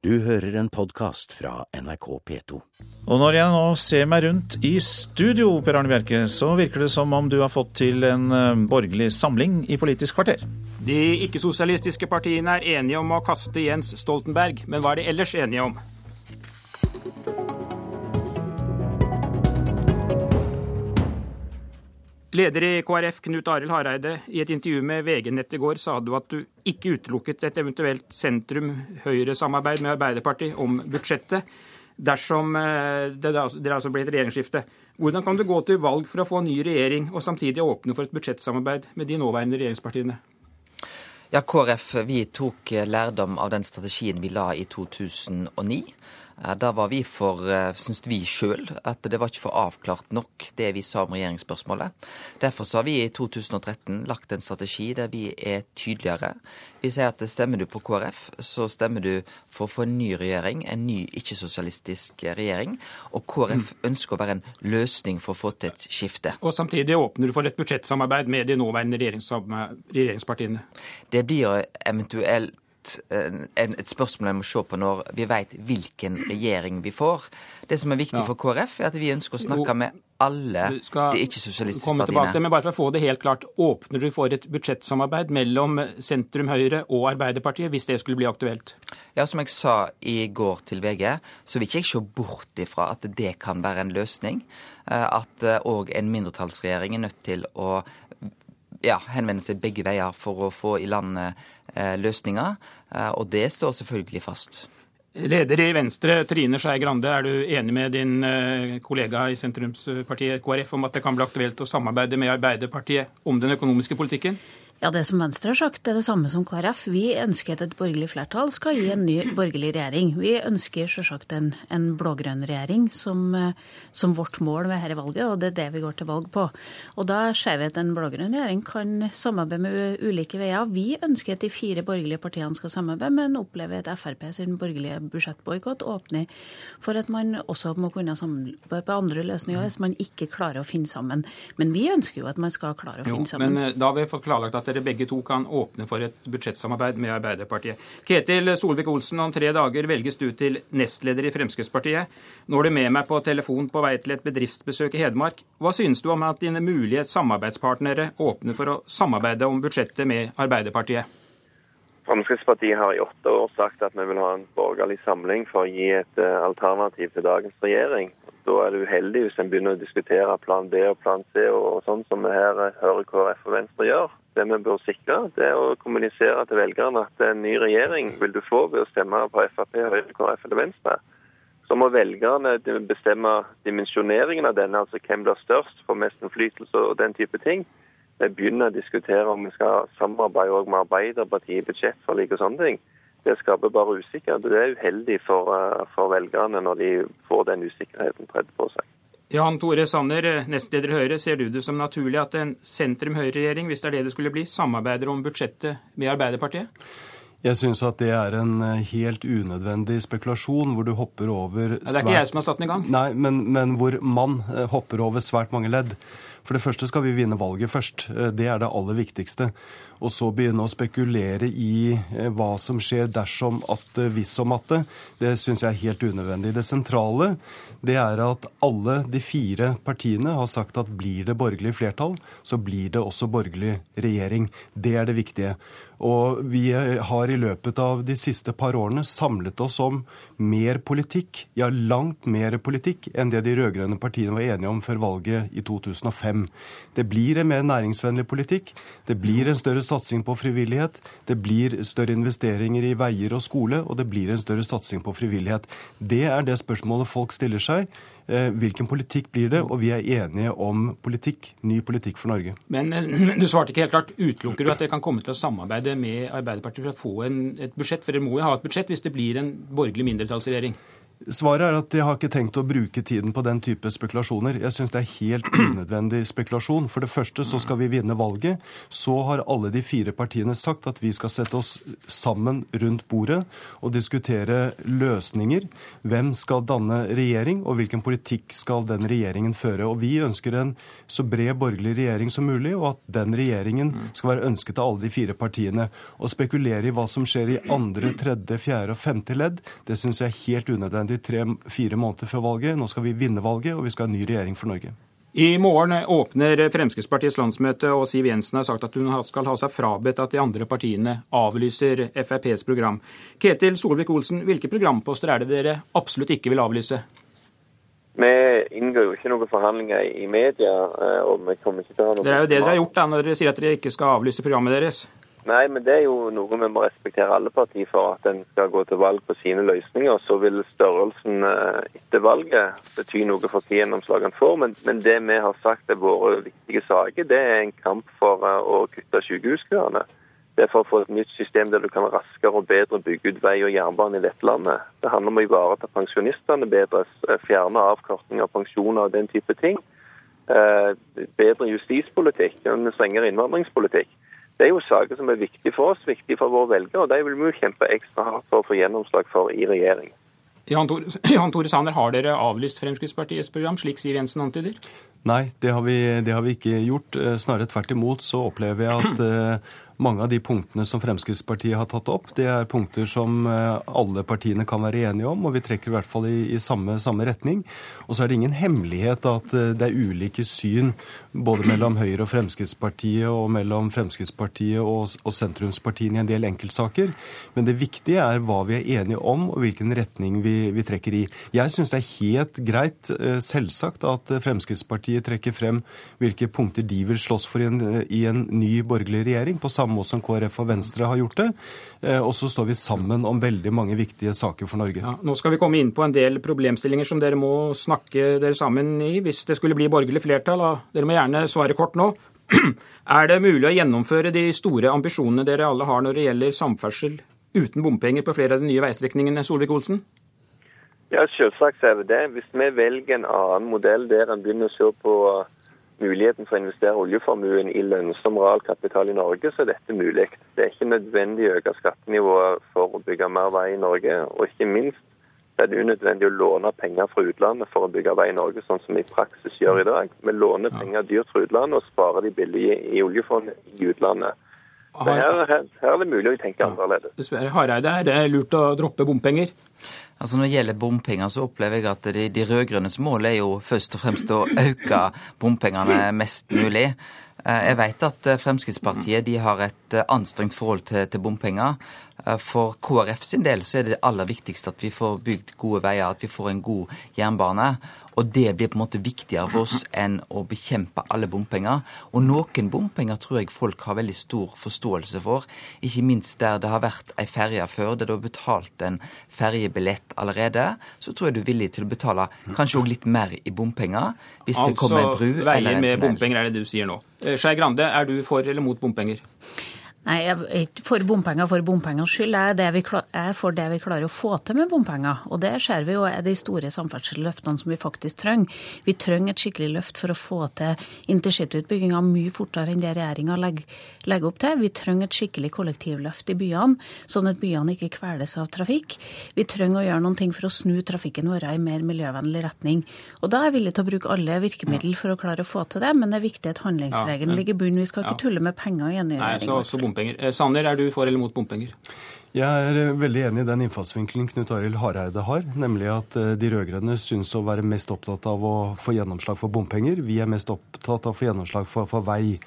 Du hører en podkast fra NRK P2. Og når jeg nå ser meg rundt i studio, Per Arne Bjerke, så virker det som om du har fått til en eh, borgerlig samling i Politisk kvarter. De ikke-sosialistiske partiene er enige om å kaste Jens Stoltenberg, men hva er de ellers enige om? Leder i KrF, Knut Arild Hareide, i et intervju med VG-nett i går sa du at du ikke utelukket et eventuelt sentrum-høyre-samarbeid med Arbeiderpartiet om budsjettet dersom eh, det altså ble et regjeringsskifte. Hvordan kan du gå til valg for å få en ny regjering, og samtidig åpne for et budsjettsamarbeid med de nåværende regjeringspartiene? Ja, KrF vi tok lærdom av den strategien vi la i 2009. Da var vi for, eh, syns vi sjøl, at det var ikke for avklart nok det vi sa om regjeringsspørsmålet. Derfor så har vi i 2013 lagt en strategi der vi er tydeligere. Vi sier at stemmer du på KrF, så stemmer du for å få en ny regjering, en ny ikke-sosialistisk regjering. Og KrF mm. ønsker å være en løsning for å få til et skifte. Og samtidig åpner du for et budsjettsamarbeid med de nåværende regjeringspartiene? Det blir eventuelt et spørsmål jeg må se på når vi vet hvilken regjering vi får. Det som er viktig ja. for KrF, er at vi ønsker å snakke med alle de ikke-sosialistiske partiene. Til, men bare for å få det helt klart, Åpner du for et budsjettsamarbeid mellom sentrum Høyre og Arbeiderpartiet, hvis det skulle bli aktuelt? Ja, Som jeg sa i går til VG, så vil ikke jeg se bort ifra at det kan være en løsning. Eh, at òg eh, en mindretallsregjering er nødt til å ja, henvende seg begge veier for å få i land eh, løsninger. Eh, og det står selvfølgelig fast. Leder i Venstre, Trine Skei Grande, er du enig med din eh, kollega i sentrumspartiet KrF om at det kan bli aktuelt å samarbeide med Arbeiderpartiet om den økonomiske politikken? Ja, Det som Venstre har sagt, er det samme som KrF. Vi ønsker at et borgerlig flertall skal gi en ny borgerlig regjering. Vi ønsker selvsagt en, en blå-grønn regjering som, som, vårt mål ved dette valget, og det er det vi går til valg på. Og Da ser vi at en blå-grønn regjering kan samarbeide med ulike veier. Vi ønsker at de fire borgerlige partiene skal samarbeide, men opplever at Frp sin borgerlige budsjettboikott åpner for at man også må kunne samarbeide på andre løsninger hvis man ikke klarer å finne sammen. Men vi ønsker jo at man skal klare å finne sammen. Men eh, da har vi fått klarlagt at dere begge to kan åpne for et budsjettsamarbeid med Arbeiderpartiet. Ketil Solvik-Olsen, om tre dager velges du til nestleder i Fremskrittspartiet. Nå er du med meg på telefon på vei til et bedriftsbesøk i Hedmark. Hva synes du om at dine mulige samarbeidspartnere åpner for å samarbeide om budsjettet med Arbeiderpartiet? Fremskrittspartiet har i åtte år sagt at vi vil ha en borgerlig samling for å gi et eh, alternativ til dagens regjering. Da er det uheldig hvis en begynner å diskutere plan B og plan C og sånn som vi her hører KrF og Venstre gjør. Det vi bør sikre, det er å kommunisere til velgerne at en ny regjering vil du få ved å stemme på Frp, Høyre, KrF eller Venstre. Så må velgerne bestemme dimensjoneringen av denne, altså hvem blir størst, får mest innflytelse og den type ting. Vi begynner å diskutere om vi skal samarbeide med Arbeiderpartiet i budsjettforlik og sånne ting. Det skaper bare usikkerhet. Det er uheldig for, eh, for velgerne når de får den usikkerheten tredd på seg. Jan Tore Sanner, nestleder i Høyre, ser du det som naturlig at en sentrum-høyre-regjering, hvis det er det det skulle bli, samarbeider om budsjettet med Arbeiderpartiet? Jeg syns at det er en eh, helt unødvendig spekulasjon hvor du hopper over svært... Det er ikke jeg som har satt den i gang. Nei, men, men hvor man eh, hopper over svært mange ledd. For det første skal vi vinne valget først. Eh, det er det aller viktigste. Og så begynne å spekulere i hva som skjer dersom at, hvis om at det, det syns jeg er helt unødvendig. Det sentrale det er at alle de fire partiene har sagt at blir det borgerlig flertall, så blir det også borgerlig regjering. Det er det viktige. Og vi har i løpet av de siste par årene samlet oss om mer politikk, ja langt mer politikk, enn det de rød-grønne partiene var enige om før valget i 2005. Det blir en mer næringsvennlig politikk, det blir en større satsing på frivillighet, det blir større investeringer i veier og skole, og det blir en større satsing på frivillighet. Det er det spørsmålet folk stiller seg. Eh, hvilken politikk blir det? Og vi er enige om politikk, ny politikk for Norge. Men, men du svarte ikke helt klart. Utelukker du at dere kan komme til å samarbeide med Arbeiderpartiet for å få en, et budsjett? For dere må jo ha et budsjett hvis det blir en borgerlig mindretallsregjering? Svaret er at jeg har ikke tenkt å bruke tiden på den type spekulasjoner. Jeg syns det er helt unødvendig spekulasjon. For det første så skal vi vinne valget. Så har alle de fire partiene sagt at vi skal sette oss sammen rundt bordet og diskutere løsninger. Hvem skal danne regjering, og hvilken politikk skal den regjeringen føre? Og vi ønsker en så bred borgerlig regjering som mulig, og at den regjeringen skal være ønsket av alle de fire partiene. Å spekulere i hva som skjer i andre, tredje, fjerde og femte ledd, det syns jeg er helt unødvendig nødvendig tre-fire måneder før valget. Nå skal vi vinne valget, og vi skal ha en ny regjering for Norge. I morgen åpner Fremskrittspartiets landsmøte, og Siv Jensen har sagt at hun skal ha seg frabedt at de andre partiene avlyser FrPs program. Ketil Solvik-Olsen, hvilke programposter er det dere absolutt ikke vil avlyse? Vi inngår jo ikke noen forhandlinger i media. Eh, og vi kommer ikke til å ha noe... Det er jo det dere har gjort da, når dere sier at dere ikke skal avlyse programmet deres. Nei, men det er jo noe vi må respektere alle partier for, at en skal gå til valg på sine løsninger. Så vil størrelsen eh, etter valget bety noe for hva gjennomslag en får. Men, men, det vi har sagt er våre viktige saker, det er en kamp for eh, å kutte sykehuskøene. Det er for å få et nytt system der du kan raskere og bedre bygge ut vei og jernbane i dette landet. Det handler om å ivareta pensjonistene bedre, eh, fjerne avkortninger, av pensjoner og den type ting. Bedre justispolitikk, en strengere innvandringspolitikk. Det er jo saker som er viktige for oss, viktige for våre velgere. og De vil vi jo kjempe ekstra hardt for å få gjennomslag for i regjering. Jan Tore, Jan Tore Sanner, har dere avlyst Fremskrittspartiets program, slik Siv Jensen antyder? Nei, det har, vi, det har vi ikke gjort. Eh, snarere tvert imot så opplever jeg at eh, mange av de punktene som Fremskrittspartiet har tatt opp, det er punkter som eh, alle partiene kan være enige om, og vi trekker i hvert fall i, i samme, samme, retning. Og så er det ingen hemmelighet at eh, det er ulike syn både mellom Høyre og Fremskrittspartiet og mellom Fremskrittspartiet og, og sentrumspartiene i en del enkeltsaker. Men det viktige er hva vi er enige om, og hvilken retning vi, vi trekker i. Jeg syns det er helt greit, eh, selvsagt, at Fremskrittspartiet trekker frem hvilke punkter de vil slåss for i en, i en ny borgerlig regjering. på samme samme måte som KrF og Venstre har gjort det. Eh, og så står vi sammen om veldig mange viktige saker for Norge. Ja, nå skal vi komme inn på en del problemstillinger som dere må snakke dere sammen i hvis det skulle bli borgerlig flertall. Dere må gjerne svare kort nå. Er det mulig å gjennomføre de store ambisjonene dere alle har når det gjelder samferdsel uten bompenger på flere av de nye veistrekningene, Solvik-Olsen? Ja, selvsagt er det det. Hvis vi velger en annen modell der en begynner å se på muligheten for å investere oljeformuen i lønnsom realkapital i Norge, så er dette mulig. Det er ikke nødvendig å øke skattenivået for å bygge mer vei i Norge. Og ikke minst er det unødvendig å låne penger fra utlandet for å bygge vei i Norge, sånn som vi i praksis gjør i dag. Vi låner penger dyrt fra utlandet og sparer de billige i oljefondet i utlandet. Så her, her, her, er det mulig å tenke annerledes. Dessverre, Hareide, er det lurt å droppe bompenger? Altså Når det gjelder bompenger, så opplever jeg at de, de rød-grønnes mål er jo først og fremst å øke bompengene mest mulig. Eh, jeg vet at eh, Fremskrittspartiet de har et eh, anstrengt forhold til, til bompenger. For KrF sin del så er det aller viktigste at vi får bygd gode veier, at vi får en god jernbane. Og det blir på en måte viktigere for oss enn å bekjempe alle bompenger. Og noen bompenger tror jeg folk har veldig stor forståelse for. Ikke minst der det har vært ei ferje før, der du har betalt en ferjebillett allerede. Så tror jeg du er villig til å betale kanskje òg litt mer i bompenger hvis altså, det kommer ei bru eller en tunnel. Altså veier med bompenger er det du sier nå. Eh, Skei Grande, er du for eller mot bompenger? Nei, jeg er ikke for bompenger for bompengenes skyld. Jeg er, vi, jeg er, for det vi klarer å få til med bompenger. Og det ser vi jo er de store samferdselsløftene som vi faktisk trenger. Vi trenger et skikkelig løft for å få til intercityutbygginga mye fortere enn det regjeringa legger, legger, opp til. Vi trenger et skikkelig kollektivløft i byene, sånn at byene ikke kveles av trafikk. Vi trenger å gjøre noen ting for å snu trafikken vår i mer miljøvennlig retning. Og da er jeg villig til å bruke alle virkemidler for å klare å få til det, men det er viktig at handlingsregelen ligger i bunnen. Vi skal ikke tulle med penger ny regjering bompenger. Eh, Sanner, er du for eller mot bompenger? Jeg er eh, veldig enig i den innfallsvinkelen Knut Arild Hareide har, nemlig at eh, de rød-grønne syns å være mest opptatt av å få gjennomslag for bompenger. Vi er mest opptatt av å få gjennomslag for, for vei.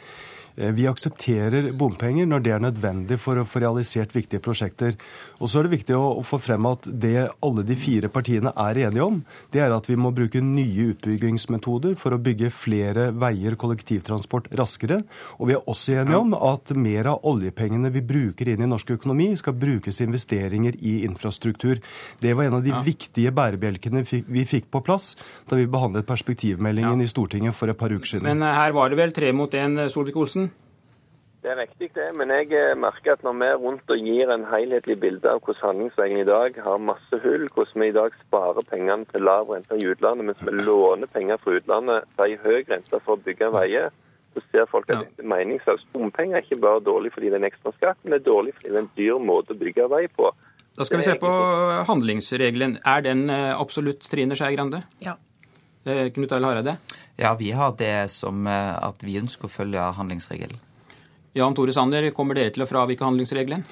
Eh, vi aksepterer bompenger når det er nødvendig for å få realisert viktige prosjekter. Og så er det viktig å, få frem at det alle de fire partiene er enige om, det er at vi må bruke nye utbyggingsmetoder for å bygge flere veier, kollektivtransport, raskere. Og vi er også enige om at mer av oljepengene vi bruker inn i norsk økonomi, skal brukes til investeringer i infrastruktur. Det var en av de viktige bærebjelkene vi fikk på plass da vi behandlet perspektivmeldingen i Stortinget for et par uker siden. Men eh, her var det vel tre mot én, Solvik-Olsen? Det er riktig det, men jeg eh, merker at når vi er rundt og gir en helhetlig bilde av hvordan handlingsregelen i dag har masse hull, hvordan vi i dag sparer pengene til lav rente i utlandet, mens vi låner penger fra utlandet til høy rente for å bygge veier, så ser folk at dette er meningsløst. Bompenger er ikke bare dårlig fordi det er en ekstra skatt, men det er dårlig fordi det er en dyr måte å bygge vei på. Da skal vi se på handlingsregelen. Er den eh, absolutt, Trine Skei Grande? Ja. Eh, Knut Arild Hareide? Ja, vi har det som at vi ønsker å følge handlingsregelen. Jan Tore Sanner, kommer dere til å fravike handlingsregelen?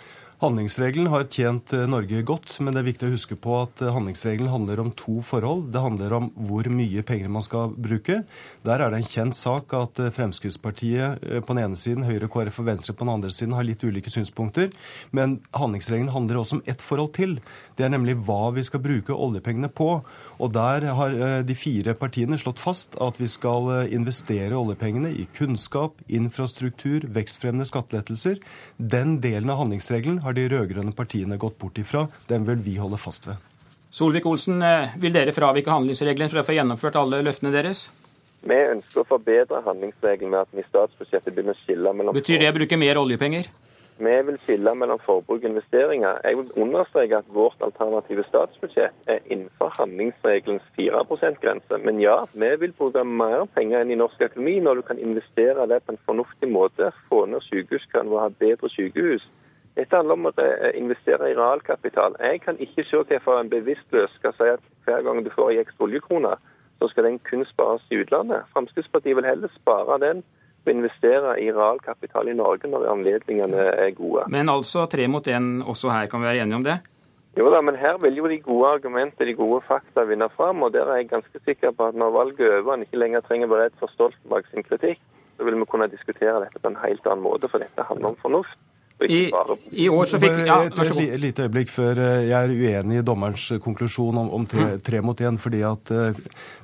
Handlingsregelen har tjent eh, Norge godt, men det er viktig å huske på at eh, handlingsregelen handler om to forhold. Det handler om hvor mye penger man skal bruke. Der er det en kjent sak at eh, Fremskrittspartiet på den ene siden, Høyre, KrF og Venstre på den andre siden har litt ulike synspunkter. Men handlingsregelen handler også om ett forhold til. Det er nemlig hva vi skal bruke oljepengene på. Og der har de fire partiene slått fast at vi skal investere oljepengene i kunnskap, infrastruktur, vekstfremmende skattelettelser. Den delen av handlingsregelen har de rød-grønne partiene gått bort ifra. Den vil vi holde fast ved. Solvik-Olsen, eh, vil dere fravike handlingsregelen for å få gjennomført alle løftene deres? Vi ønsker å forbedre handlingsregelen med at vi i statsbudsjettet begynner å skille mellom Betyr det å bruke mer oljepenger? Vi vil skille mellom forbruk og investeringer. Jeg vil understreke at vårt alternative statsbudsjett er innenfor handlingsregelens 4 %-grense. Men ja, vi vil bruke mer penger enn i norsk økonomi når du kan investere det på en fornuftig måte. Få ned sykehuskøen og ha bedre sykehus. Dette handler om å eh, investere i realkapital. Jeg kan ikke se hvorfor en bevisstløs skal si at hver gang du får en ekstra oljekrone, så skal den kun spares i utlandet. Fremskrittspartiet vil heller spare den og investere i realkapital i Norge når anledningene er gode. Men altså tre mot én også her, kan vi være enige om det? Jo da, men her vil jo de gode argumenter, de gode fakta vinne fram. Og der er jeg ganske sikker på at når valget er over en ikke lenger trenger å være redd for Stoltenberg sin kritikk, så vil vi kunne diskutere dette på en helt annen måte, for dette handler om fornuft. I, I år så fikk Ja, et, lite øyeblikk før eh, jeg er uenig i dommerens eh, konklusjon om, om tre, tre mot én, fordi at eh,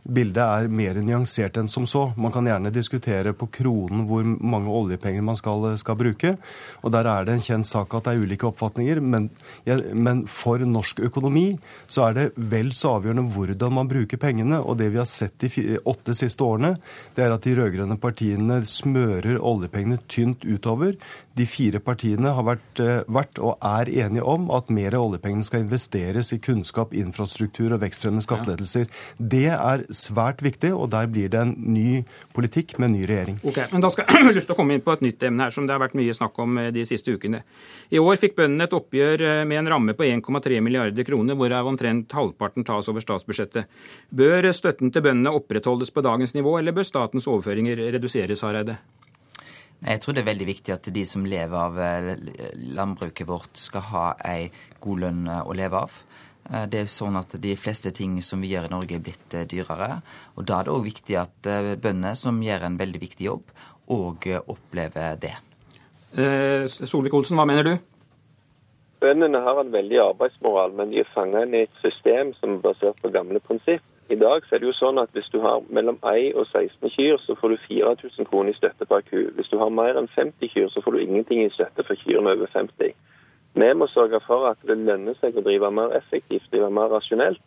bildet er mer nyansert enn som så. Man kan gjerne diskutere på kronen hvor mange oljepenger man skal, skal bruke. Og der er det en kjent sak at det er ulike oppfatninger. Men, ja, men for norsk økonomi så er det vel så avgjørende hvordan man bruker pengene. Og det vi har sett de åtte siste årene, det er at de rød-grønne partiene smører oljepengene tynt utover. De fire partiene har vært, eh, vært og er enige om at mer av oljepengene skal investeres i kunnskap, infrastruktur og vekstfremmende skattelettelser. Det er svært viktig, og der blir det en ny politikk med en ny regjering. Ok, men Da skal jeg lyst til å komme inn på et nytt emne her som det har vært mye snakk om eh, de siste ukene. I år fikk bøndene et oppgjør eh, med en ramme på 1,3 milliarder kroner, hvorav omtrent halvparten tas over statsbudsjettet. Bør støtten til bøndene opprettholdes på dagens nivå, eller bør statens overføringer reduseres, Hareide? Jeg tror det er veldig viktig at de som lever av eh, landbruket vårt, skal ha ei god lønn eh, å leve av. Eh, Det er sånn at De fleste ting som vi gjør i Norge, er blitt dyrere. og Da er det òg viktig at bønder, som gjør en veldig viktig jobb, òg opplever det. Eh, Solvik-Olsen, hva mener du? Bøndene har en veldig arbeidsmoral, men de er fanget inn i et system som er basert på gamle prinsipp. I dag så er det jo sånn at hvis du har mellom 1 og 16 kyr, så får du 4000 kroner i støtte per ku. Hvis du har mer enn 50 kyr, så får du ingenting i støtte for kyrne over 50. Vi må sørge for at det lønner seg å drive mer effektivt, drive mer rasjonelt.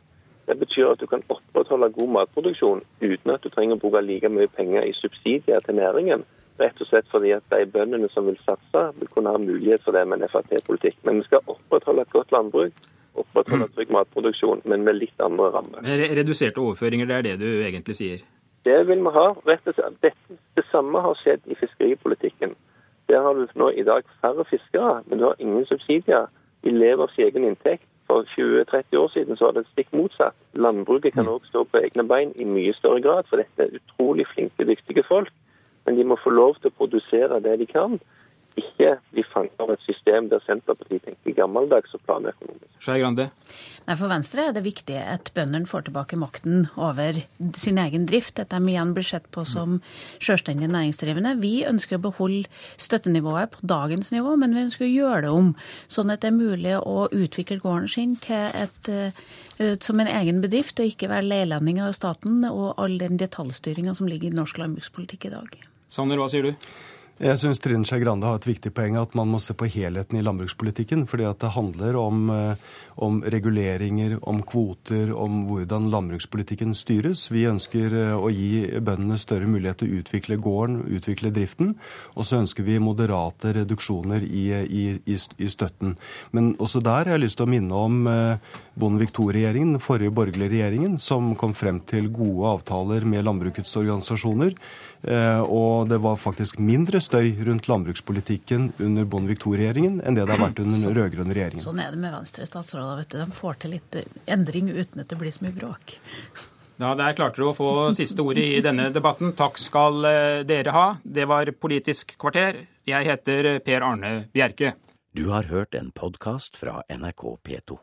Det betyr at du kan opprettholde god matproduksjon uten at du trenger å bruke like mye penger i subsidier til næringen. Rett og slett fordi at de bøndene som vil satse, vil kunne ha mulighet for det med en Frp-politikk. Men vi skal opprettholde et godt landbruk, opprettholde trygg matproduksjon, men med litt andre rammer. Re- Reduserte overføringer, det er det du egentlig sier. Det vil vi ha. rett og slett. Dette, det samme har skjedd i fiskeripolitikken. Der har du nå i dag færre fiskere, men du har ingen subsidier. De lever av sin egen inntekt. For 20-30 år siden så var det stikk motsatt. Landbruket kan òg stå på egne bein i mye større grad, for dette er utrolig flinke, dyktige folk. Men de må få lov til å produsere det de kan, ikke bli fanget av et system der Senterpartiet tenker gammeldags og planøkonomisk. Skei Grande? Nei, For Venstre er det viktig at bøndene får tilbake makten over sin egen drift. At de igjen blir sett på som selvstendig næringsdrivende. Vi ønsker å beholde støttenivået på dagens nivå, men vi ønsker å gjøre det om. Sånn at det er mulig å utvikle gården sin til et, eh, som en egen bedrift, og ikke være leilending av staten og all den detaljstyringa som ligger i norsk landbrukspolitikk i dag. Sanner, hva sier du? Jeg syns Trine Skei Grande har et viktig poeng at man må se på helheten i landbrukspolitikken. fordi at det handler om, eh, om, reguleringer, om kvoter, om hvordan landbrukspolitikken styres. Vi ønsker eh, å gi bøndene større mulighet til å utvikle gården, utvikle driften. Og så ønsker vi moderate reduksjoner i, i, i, støtten. Men også der har jeg lyst til å minne om eh, Bondevik II-regjeringen, den forrige borgerlige regjeringen, som kom frem til gode avtaler med landbrukets organisasjoner. Og det var faktisk mindre støy rundt landbrukspolitikken under Bondevik II-regjeringen enn det det har vært under den rød-grønne regjeringen. Sånn er det med Venstre-statsråder. vet du. De får til litt endring uten at det blir så mye bråk. Ja, Der klarte du å få siste ordet i denne debatten. Takk skal eh, dere ha. Det var Politisk kvarter. Jeg heter Per Arne Bjerke. Du har hørt en podkast fra NRK P2.